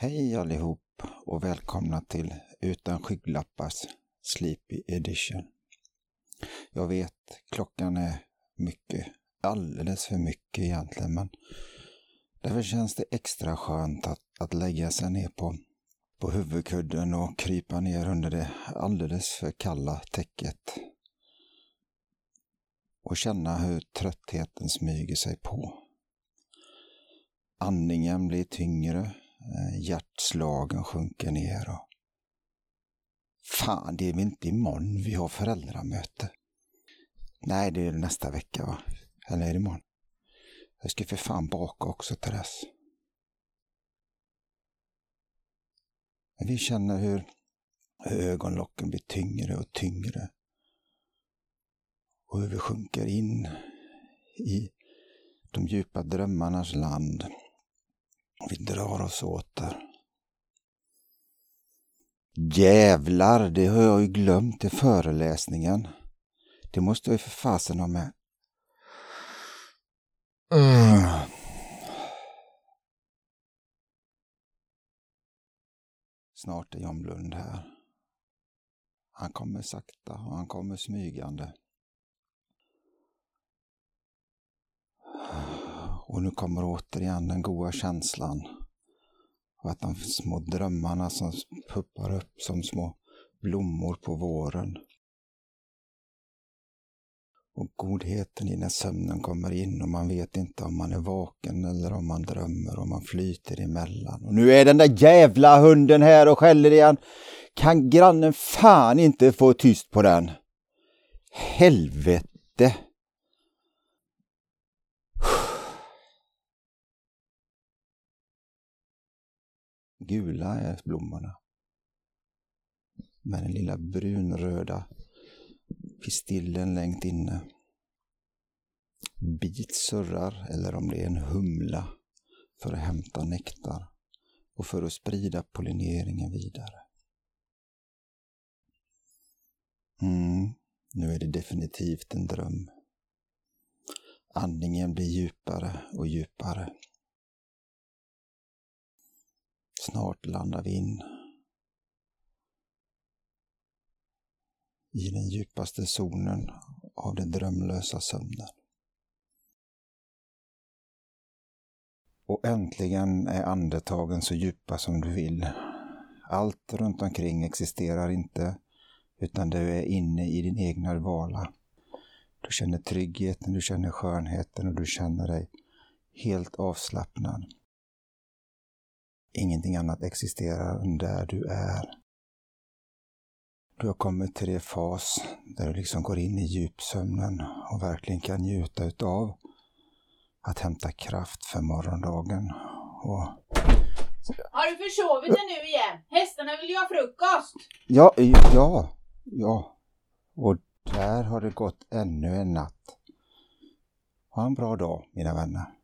Hej allihop och välkomna till Utan skygglappars Sleepy Edition. Jag vet, klockan är mycket, alldeles för mycket egentligen, men därför känns det extra skönt att, att lägga sig ner på, på huvudkudden och krypa ner under det alldeles för kalla täcket och känna hur tröttheten smyger sig på. Andningen blir tyngre hjärtslagen sjunker ner och Fan, det är väl inte imorgon vi har föräldramöte? Nej, det är nästa vecka va? Eller är det imorgon? Jag ska för fan baka också till dess. Vi känner hur ögonlocken blir tyngre och tyngre. Och hur vi sjunker in i de djupa drömmarnas land. Vi drar oss åter. Jävlar, det har jag ju glömt i föreläsningen. Det måste jag ju för fasen ha med. Mm. Snart är John Blund här. Han kommer sakta och han kommer smygande. Och nu kommer återigen den goda känslan. Och att de små drömmarna som puppar upp som små blommor på våren. Och godheten i när sömnen kommer in och man vet inte om man är vaken eller om man drömmer och man flyter emellan. Och nu är den där jävla hunden här och skäller igen. Kan grannen fan inte få tyst på den? Helvete! Gula är blommorna. Med den lilla brunröda pistillen längt inne. Bit surrar, eller om det är en humla, för att hämta nektar och för att sprida pollineringen vidare. Mm, nu är det definitivt en dröm. Andningen blir djupare och djupare. Snart landar vi in i den djupaste zonen av den drömlösa sömnen. Och äntligen är andetagen så djupa som du vill. Allt runt omkring existerar inte, utan du är inne i din egna vala. Du känner tryggheten, du känner skönheten och du känner dig helt avslappnad. Ingenting annat existerar än där du är. Du har kommit till det fas där du liksom går in i djupsömnen och verkligen kan njuta utav att hämta kraft för morgondagen. Och... Har du försovit dig nu igen? Hästarna vill ju ha frukost! Ja, ja, ja. Och där har det gått ännu en natt. Ha en bra dag, mina vänner.